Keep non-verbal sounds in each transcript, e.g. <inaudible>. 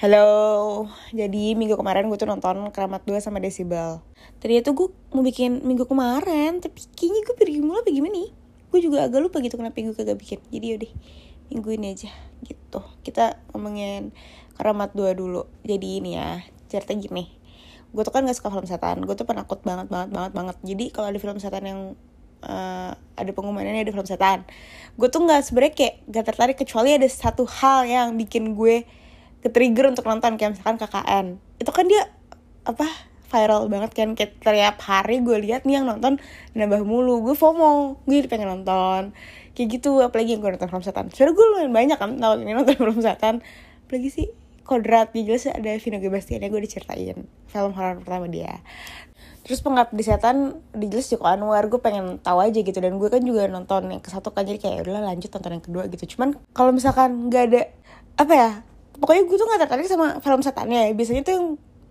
Halo, jadi minggu kemarin gue tuh nonton Keramat 2 sama Desibel. Tadi tuh gue mau bikin minggu kemarin, tapi kayaknya gue pergi mulu apa gimana nih? Gue juga agak lupa gitu kenapa gue kagak bikin. Jadi yaudah, minggu ini aja gitu. Kita ngomongin Keramat 2 dulu. Jadi ini ya, cerita gini. Gue tuh kan gak suka film setan, gue tuh penakut banget banget banget banget. Jadi kalau ada film setan yang uh, ada pengumumannya ada film setan. Gue tuh nggak sebenarnya kayak gak tertarik kecuali ada satu hal yang bikin gue ke trigger untuk nonton kayak misalkan KKN itu kan dia apa viral banget kan. Kayak tiap hari gue lihat nih yang nonton nambah mulu. Gue FOMO. Gue jadi pengen nonton. Kayak gitu apalagi yang gue nonton film setan. Sebenernya gue lumayan banyak kan tahun ini nonton <laughs> film setan. Apalagi sih kodrat. Ya jelas ada Vino Gebastian gue diceritain. Film horor pertama dia. Terus pengabdi setan di jelas Joko Anwar. Gue pengen tahu aja gitu. Dan gue kan juga nonton yang ke satu kan. Jadi kayak udah lanjut nonton yang kedua gitu. Cuman kalau misalkan nggak ada apa ya pokoknya gue tuh gak tertarik sama film setannya. Biasanya tuh yang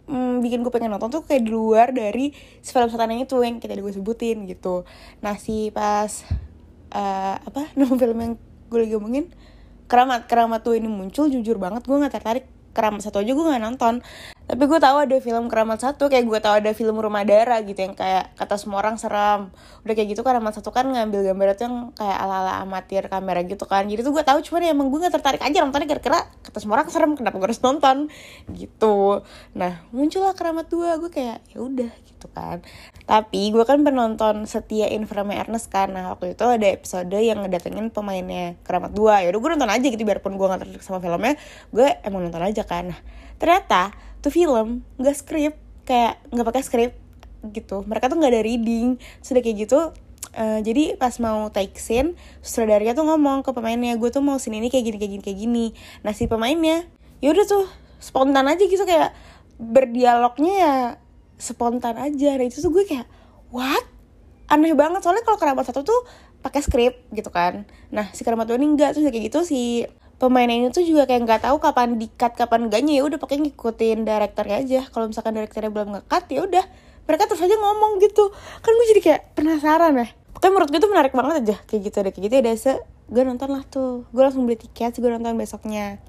mm, bikin gue pengen nonton tuh kayak di luar dari si film setannya itu yang kita gue sebutin gitu. Nah si pas uh, apa <laughs> nama film yang gue lagi ngomongin keramat keramat tuh ini muncul jujur banget gue gak tertarik. Keramat satu aja gue gak nonton tapi gue tahu ada film keramat satu kayak gue tahu ada film rumah darah gitu yang kayak kata semua orang seram. Udah kayak gitu keramat satu kan ngambil gambar itu yang kayak ala ala amatir kamera gitu kan. Jadi tuh gue tahu cuman ya emang gue gak tertarik aja nontonnya kira-kira kata semua orang serem kenapa gue harus nonton? Gitu. Nah muncullah keramat dua gue kayak ya udah gitu kan. Tapi gue kan penonton setia Inframe Ernest kan. Nah waktu itu ada episode yang ngedatengin pemainnya keramat dua. Ya udah gue nonton aja gitu biarpun gue gak tertarik sama filmnya gue emang nonton aja kan. Nah ternyata tuh film nggak skrip kayak nggak pakai skrip gitu. Mereka tuh nggak ada reading. Sudah kayak gitu uh, jadi pas mau take scene sutradaranya tuh ngomong ke pemainnya gue tuh mau scene ini kayak gini kayak gini kayak gini. Nah si pemainnya ya udah tuh spontan aja gitu kayak berdialognya ya spontan aja. Nah itu tuh gue kayak what? Aneh banget. Soalnya kalau kerabat satu tuh pakai skrip gitu kan. Nah si kerabat dua ini enggak. Tuh kayak gitu si pemain ini tuh juga kayak nggak tahu kapan dikat kapan enggaknya. Ya udah pakai ngikutin direkturnya aja. Kalau misalkan direkturnya belum ngekat ya udah. Mereka terus aja ngomong gitu. Kan gue jadi kayak penasaran ya. Pokoknya menurut gue tuh menarik banget aja. Kayak gitu deh kayak gitu ya se gue nonton lah tuh. Gue langsung beli tiket gue nonton besoknya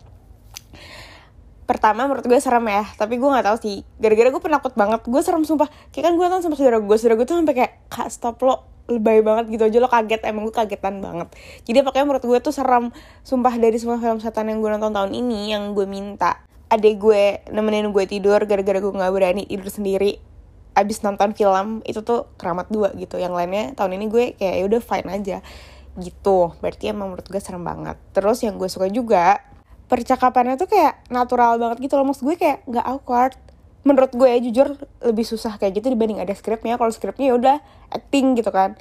pertama menurut gue serem ya. Tapi gue nggak tahu sih. Gara-gara gue penakut banget. Gue serem sumpah. Kayak kan gue nonton sama saudara gue. Saudara gue tuh sampai kayak kak stop lo. Lebay banget gitu aja. Lo kaget. Emang gue kagetan banget. Jadi pokoknya menurut gue tuh serem sumpah dari semua film setan yang gue nonton tahun ini yang gue minta adek gue nemenin gue tidur gara-gara gue nggak berani tidur sendiri abis nonton film itu tuh keramat dua gitu. Yang lainnya tahun ini gue kayak ya udah fine aja. Gitu. Berarti emang menurut gue serem banget. Terus yang gue suka juga percakapannya tuh kayak natural banget gitu loh. Maksud gue kayak nggak awkward. Menurut gue ya jujur lebih susah kayak gitu dibanding ada skripnya. Kalau skripnya ya udah acting gitu kan.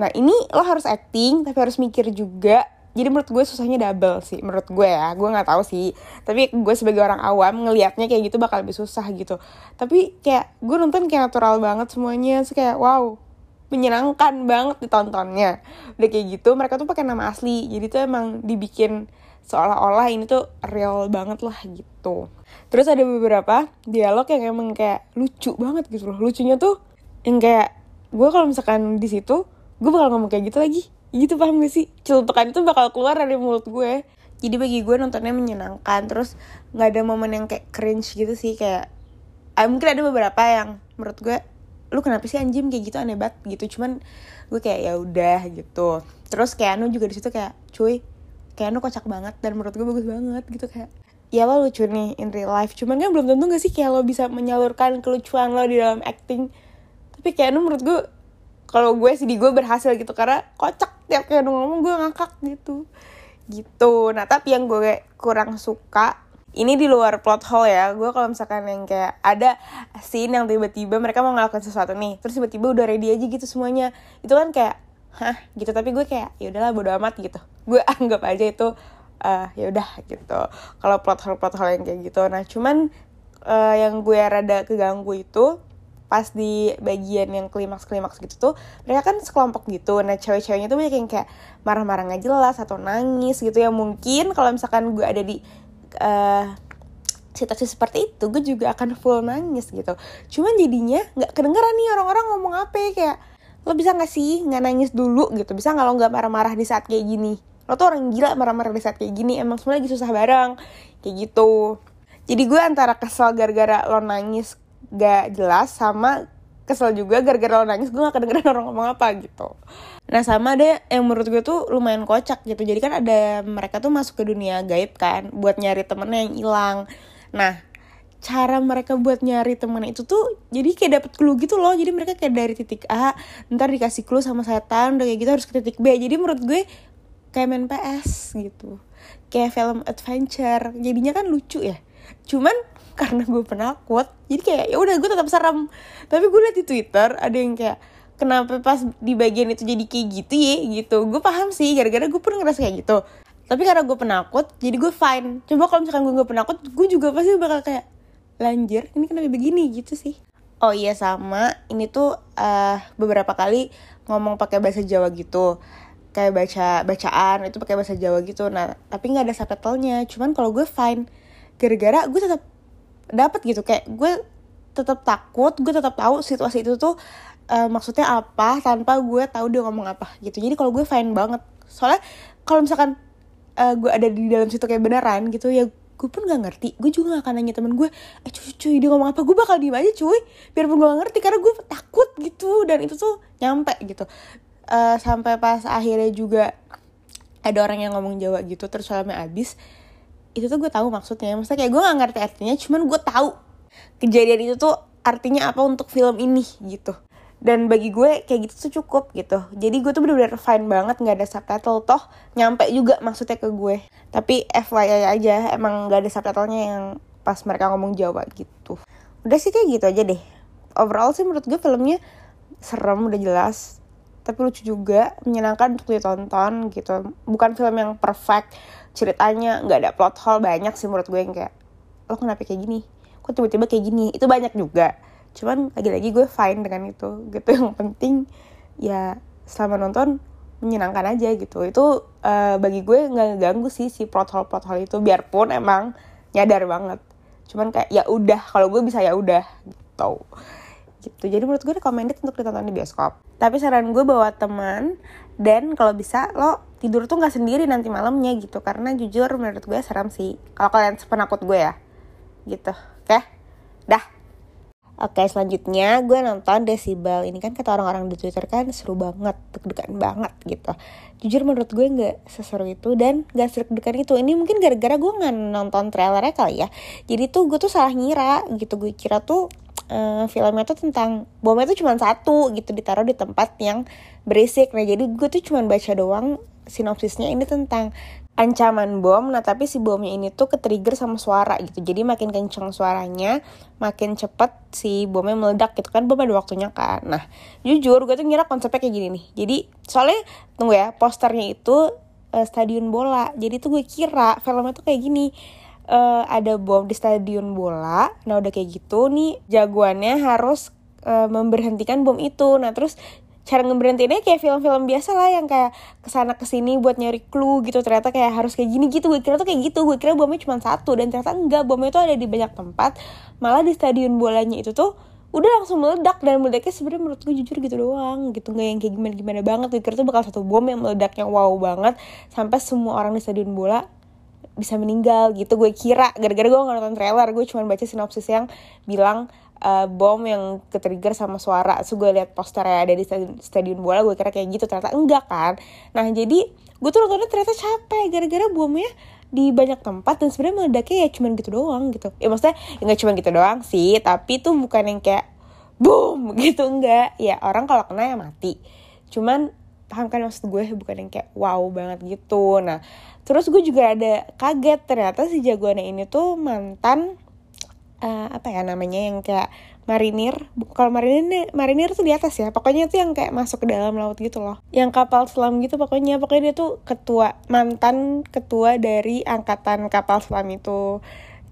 Nah ini lo harus acting tapi harus mikir juga. Jadi menurut gue susahnya double sih menurut gue ya. Gue nggak tahu sih. Tapi gue sebagai orang awam ngelihatnya kayak gitu bakal lebih susah gitu. Tapi kayak gue nonton kayak natural banget semuanya. Sih kayak wow menyenangkan banget ditontonnya. Udah kayak gitu mereka tuh pakai nama asli. Jadi tuh emang dibikin seolah-olah ini tuh real banget lah gitu. Terus ada beberapa dialog yang emang kayak lucu banget gitu loh. Lucunya tuh yang kayak gue kalau misalkan di situ gue bakal ngomong kayak gitu lagi. Gitu paham gak sih? Celutukan itu bakal keluar dari mulut gue. Jadi bagi gue nontonnya menyenangkan terus nggak ada momen yang kayak cringe gitu sih kayak ah, mungkin ada beberapa yang menurut gue lu kenapa sih anjing? Kayak gitu aneh banget gitu. Cuman gue kayak ya udah gitu. Terus kayak anu juga di situ kayak cuy lu kocak banget dan menurut gue bagus banget gitu kayak ya lo lucu nih in real life. Cuman kan belum tentu gak sih kayak lo bisa menyalurkan kelucuan lo di dalam acting. Tapi lu menurut gue kalau gue sih di gue berhasil gitu karena kocak tiap kayak ngomong gue ngakak gitu. Gitu. Nah tapi yang gue kurang suka ini di luar plot hole ya. Gue kalau misalkan yang kayak ada scene yang tiba-tiba mereka mau ngelakuin sesuatu nih terus tiba-tiba udah ready aja gitu semuanya. Itu kan kayak hah? Gitu. Tapi gue kayak ya udahlah bodo amat gitu gue <laughs> anggap aja itu uh, ya udah gitu. Kalau plot hole plot hole yang kayak gitu. Nah cuman uh, yang gue rada keganggu itu pas di bagian yang klimaks klimaks gitu tuh mereka kan sekelompok gitu. Nah cewek-ceweknya tuh banyak yang kayak marah-marah nggak jelas atau nangis gitu ya. Mungkin kalau misalkan gue ada di uh, situasi seperti itu gue juga akan full nangis gitu. Cuman jadinya nggak kedengeran nih orang-orang ngomong apa ya. Kayak lo bisa gak sih nggak nangis dulu? gitu. Bisa nggak lo nggak marah-marah di saat kayak gini lo tuh orang gila marah-marah di saat kayak gini. Emang semuanya lagi susah bareng. Kayak gitu. Jadi gue antara kesel gara-gara lo nangis gak jelas sama kesel juga gara-gara lo nangis gue gak kedengeran <laughs> orang ngomong apa gitu. Nah sama ada yang menurut gue tuh lumayan kocak gitu. Jadi kan ada mereka tuh masuk ke dunia gaib kan buat nyari temennya yang hilang. Nah cara mereka buat nyari temen itu tuh jadi kayak dapet clue gitu loh. Jadi mereka kayak dari titik A ntar dikasih clue sama setan udah kayak gitu harus ke titik B. Jadi menurut gue kayak main PS gitu. Kayak film adventure. Jadinya kan lucu ya. Cuman <laughs> karena gue penakut jadi kayak ya udah gue tetap serem. Tapi gue liat di twitter ada yang kayak kenapa pas di bagian itu jadi kayak gitu ya? Gitu. Gue paham sih gara-gara gue pun ngerasa kayak gitu. Tapi karena gue penakut jadi gue fine. Coba kalau misalkan gue gak penakut gue juga pasti bakal kayak lanjir ini kenapa begini? Gitu sih. Oh iya sama. Ini tuh uh, beberapa kali ngomong pakai bahasa Jawa gitu kayak baca bacaan itu pakai bahasa Jawa gitu. Nah tapi nggak ada subtitlenya. Cuman kalau gue fine. Gara-gara gue tetap dapat gitu. Kayak gue tetap takut gue tetap tahu situasi itu tuh uh, maksudnya apa tanpa gue tahu dia ngomong apa gitu. Jadi kalau gue fine banget. Soalnya kalau misalkan uh, gue ada di dalam situ kayak beneran gitu ya gue pun gak ngerti. Gue juga gak akan nanya temen gue eh cuy cuy dia ngomong apa? Gue bakal diem aja cuy. Biarpun gue gak ngerti karena gue takut gitu. Dan itu tuh nyampe gitu uh, sampai pas akhirnya juga ada orang yang ngomong Jawa gitu terus filmnya abis itu tuh gue tahu maksudnya. Maksudnya kayak gue gak ngerti artinya cuman gue tahu kejadian itu tuh artinya apa untuk film ini gitu. Dan bagi gue kayak gitu tuh cukup gitu. Jadi gue tuh bener-bener fine banget nggak ada subtitle toh nyampe juga maksudnya ke gue. Tapi FYI aja emang nggak ada subtitlenya yang pas mereka ngomong Jawa gitu. Udah sih kayak gitu aja deh. Overall sih menurut gue filmnya serem udah jelas tapi lucu juga menyenangkan untuk ditonton gitu. Bukan film yang perfect ceritanya nggak ada plot hole banyak sih menurut gue yang kayak lo kenapa kayak gini? Kok tiba-tiba kayak gini? Itu banyak juga. Cuman lagi-lagi gue fine dengan itu gitu. <laughs> Yang penting ya selama nonton menyenangkan aja gitu. Itu uh, bagi gue nggak ganggu sih si plot hole plot hole itu. Biarpun emang nyadar banget. Cuman kayak ya udah kalau gue bisa ya udah gitu gitu. Jadi menurut gue recommended untuk ditonton di bioskop tapi saran gue bawa teman dan kalau bisa lo tidur tuh nggak sendiri nanti malamnya gitu. Karena jujur menurut gue seram sih. Kalau kalian sepenakut gue ya. Gitu. Oke? Okay? dah. Oke selanjutnya gue nonton Decibel. Ini kan kata orang-orang di Twitter kan seru banget Deg-degan banget gitu. Jujur menurut gue gak seseru itu Dan gak seru-degan itu. Ini mungkin gara-gara gue gak nonton trailernya kali ya. Jadi tuh gue tuh salah ngira gitu. Gue kira tuh uh, filmnya tuh tentang Bomnya tuh cuma satu gitu Ditaruh di tempat yang berisik. Nah jadi gue tuh cuma baca doang sinopsisnya ini tentang ancaman bom. Nah tapi si bomnya ini tuh ketrigger sama suara gitu. Jadi makin kenceng suaranya makin cepet si bomnya meledak gitu kan bom ada waktunya kan. Nah jujur gue tuh ngira konsepnya kayak gini nih. Jadi soalnya tunggu ya posternya itu uh, stadion bola. Jadi tuh gue kira filmnya tuh kayak gini uh, ada bom di stadion bola. Nah udah kayak gitu nih jagoannya harus uh, memberhentikan bom itu. Nah terus cara ngeberhentiinnya kayak film-film biasa lah yang kayak ke sana ke sini buat nyari clue gitu. Ternyata kayak harus kayak gini gitu. Gue kira tuh kayak gitu. Gue kira bomnya cuma satu dan ternyata enggak. Bomnya tuh ada di banyak tempat. Malah di stadion bolanya itu tuh udah langsung meledak. Dan meledaknya sebenarnya menurut gue jujur gitu doang gitu. Nggak yang kayak gimana gimana banget. Gue kira tuh bakal satu bom yang meledaknya wow banget. Sampai semua orang di stadion bola bisa meninggal gitu. Gue kira gara-gara gue nggak nonton trailer gue cuma baca sinopsis yang bilang uh, bom yang ketrigger sama suara. So gue liat posternya ada di stadion, bola gue kira kayak gitu. Ternyata enggak kan? Nah jadi gue tuh nontonnya ternyata capek gara-gara bomnya di banyak tempat dan sebenarnya meledaknya ya cuman gitu doang gitu. Ya maksudnya ya nggak cuman gitu doang sih tapi tuh bukan yang kayak boom <laughs> gitu enggak. Ya orang kalau kena ya mati. Cuman paham kan maksud gue? Bukan yang kayak wow banget gitu. Nah terus gue juga ada kaget ternyata si jagoannya ini tuh mantan uh, apa ya namanya yang kayak marinir. Kalau marinir marinir tuh di atas ya pokoknya itu yang kayak masuk ke dalam laut gitu loh. Yang kapal selam gitu pokoknya pokoknya dia tuh ketua mantan ketua dari angkatan kapal selam itu.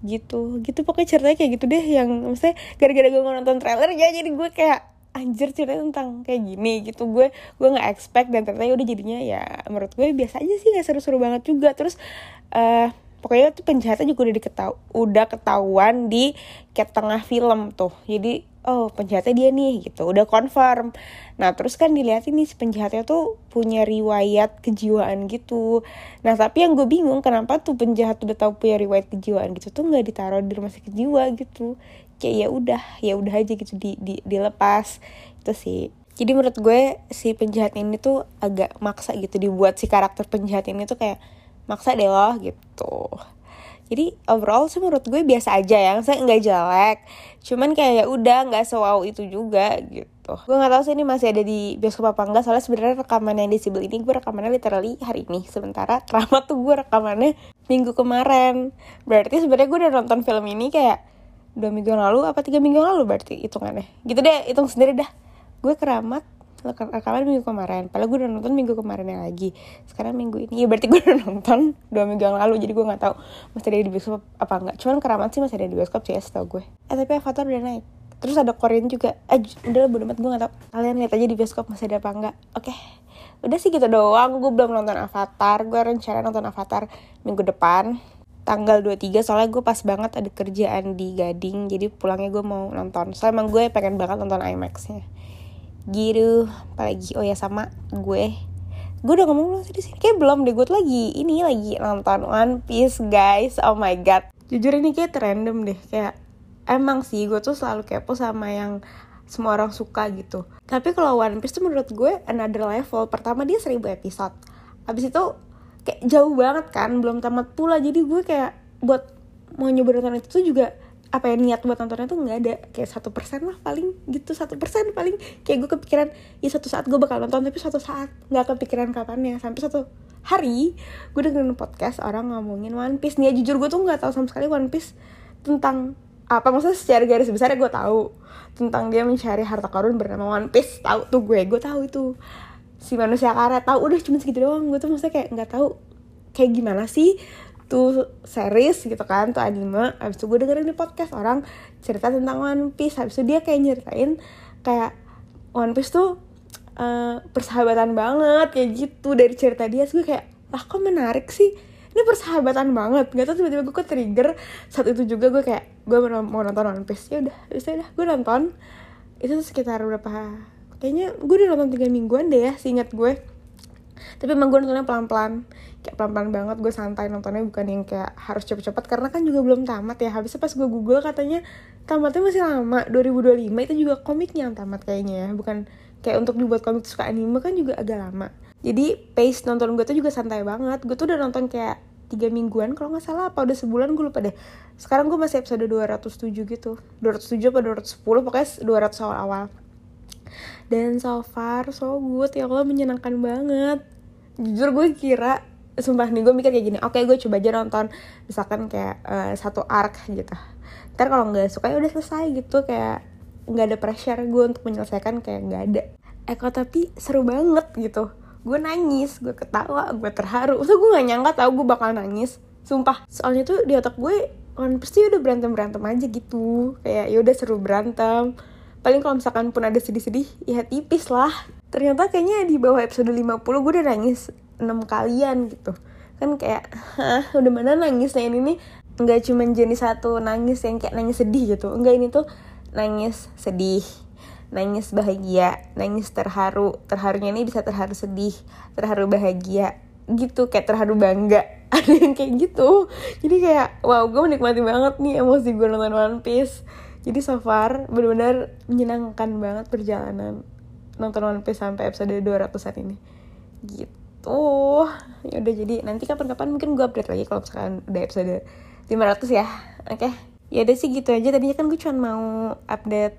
Gitu gitu pokoknya ceritanya kayak gitu deh yang maksudnya gara-gara gue nonton trailer ya jadi gue kayak anjir ceritanya tentang kayak gini gitu. Gue gue nggak expect dan ternyata ya udah jadinya ya menurut gue biasa aja sih nggak seru-seru banget juga. Terus uh, pokoknya tuh penjahatnya juga udah diketahu udah ketahuan di kayak tengah film tuh. Jadi oh penjahatnya dia nih gitu udah confirm. Nah terus kan dilihat ini si penjahatnya tuh punya riwayat kejiwaan gitu. Nah tapi yang gue bingung kenapa tuh penjahat udah tahu punya riwayat kejiwaan gitu tuh nggak ditaruh di rumah sakit jiwa gitu kayak ya udah ya udah aja gitu di, di dilepas. Itu sih. Jadi menurut gue si penjahat ini tuh agak maksa gitu dibuat si karakter penjahat ini tuh kayak maksa deh loh gitu. Jadi overall sih menurut gue biasa aja ya saya nggak jelek. Cuman kayak ya udah nggak sewow itu juga gitu. Gue nggak tahu sih ini masih ada di bioskop apa enggak soalnya sebenarnya rekaman yang disebut ini gue rekamannya literally hari ini. Sementara <laughs> drama tuh gue rekamannya minggu kemarin. Berarti sebenarnya gue udah nonton film ini kayak dua minggu yang lalu apa tiga minggu yang lalu berarti hitungannya. Gitu deh hitung sendiri dah. Gue keramat rekaman minggu kemarin. Padahal gue udah nonton minggu kemarin yang lagi. Sekarang minggu ini. Ya berarti gue udah <laughs> nonton dua minggu yang lalu jadi gue nggak tahu masih ada di bioskop apa enggak cuman keramat sih masih ada di bioskop sih ya setahu gue. Eh tapi Avatar udah naik. Terus ada Korean juga. Eh udah bodo amat gue gak tau kalian lihat aja di bioskop masih ada apa enggak oke. Okay. udah sih gitu doang. Gue belum nonton Avatar. Gue rencana nonton Avatar minggu depan tanggal 23 soalnya gue pas banget ada kerjaan di Gading jadi pulangnya gue mau nonton. Soalnya emang gue pengen banget nonton IMAX-nya. Gitu apalagi oh ya sama gue. Gue udah ngomong belum sih di sini? Kayak belum deh gue lagi ini lagi nonton One Piece guys. Oh my god. Jujur ini kayak random deh kayak emang sih gue tuh selalu kepo sama yang semua orang suka gitu. Tapi kalau One Piece tuh menurut gue another level. Pertama dia seribu episode. Abis itu kayak jauh banget kan belum tamat pula. Jadi gue kayak buat mau nyoba nonton itu tuh juga apa ya niat buat nontonnya tuh nggak ada. Kayak satu persen lah paling gitu. Satu persen paling. Kayak gue kepikiran ya satu saat gue bakal nonton tapi suatu saat nggak kepikiran kapannya sampai satu hari gue dengerin podcast orang ngomongin One Piece. Nih ya jujur gue tuh nggak tahu sama sekali One Piece tentang apa. Maksudnya secara garis besar gue tahu tentang dia mencari harta karun bernama One Piece. Tahu tuh gue gue tahu itu si manusia karet tahu udah cuma segitu doang. Gue tuh maksudnya kayak nggak tahu kayak gimana sih tuh series gitu kan tuh anime. Habis itu gue dengerin di podcast orang cerita tentang One Piece. Habis itu dia kayak nyeritain kayak One Piece tuh uh, persahabatan banget kayak gitu. Dari cerita dia gue kayak lah kok menarik sih? Ini persahabatan banget. Gak tau tiba-tiba gue ke trigger saat itu juga gue kayak gue mau nonton One Piece. Ya udah udah gue nonton. Itu sekitar berapa kayaknya gue udah nonton tiga mingguan deh ya seingat gue. Tapi emang gue nontonnya pelan-pelan. Kayak pelan-pelan banget gue santai nontonnya bukan yang kayak harus cepet-cepet. Karena kan juga belum tamat ya. Habisnya pas gue google katanya tamatnya masih lama. 2025 itu juga komiknya yang tamat kayaknya ya. Bukan kayak untuk dibuat komik suka anime kan juga agak lama. Jadi pace nonton gue tuh juga santai banget. Gue tuh udah nonton kayak tiga mingguan kalau nggak salah apa udah sebulan gue lupa deh. Sekarang gue masih episode 207 gitu. 207 apa 210 pokoknya 200 awal-awal dan so far so good. Ya Allah menyenangkan banget. Jujur gue kira sumpah nih gue mikir kayak gini oke okay, gue coba aja nonton. Misalkan kayak uh, satu arc gitu. Ntar kalau nggak suka ya udah selesai gitu kayak nggak ada pressure gue untuk menyelesaikan kayak nggak ada. Eh kok tapi seru banget gitu. Gue nangis gue ketawa gue terharu. So gue gak nyangka tau gue bakal nangis sumpah. Soalnya tuh di otak gue kan pasti udah berantem berantem aja gitu. Kayak ya udah seru berantem paling kalau misalkan pun ada sedih-sedih ya tipis lah. Ternyata kayaknya di bawah episode 50 gue udah nangis 6 kalian gitu. Kan kayak Hah, udah mana nangisnya ini? Nih nggak cuma jenis satu nangis yang kayak nangis sedih gitu. Enggak ini tuh nangis sedih nangis bahagia nangis terharu. Terharunya ini bisa terharu sedih terharu bahagia gitu kayak terharu bangga. <laughs> Ada yang kayak gitu. Jadi kayak wow gue menikmati banget nih emosi gue nonton One Piece jadi so far benar-benar menyenangkan banget perjalanan nonton One Piece sampai episode 200an ini. Gitu. Ya udah jadi nanti kapan-kapan mungkin gue update lagi kalau misalkan udah episode 500 ya. Oke? Okay? ya udah sih gitu aja. Tadinya kan gue cuma mau update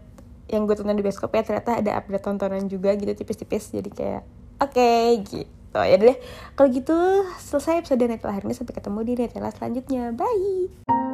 yang gue tonton di bioskop ya. Ternyata ada update tontonan juga gitu tipis-tipis. Jadi kayak oke okay, gitu. Ya deh. Kalau gitu selesai episode Netela hari ini. Sampai ketemu di Netela selanjutnya. Bye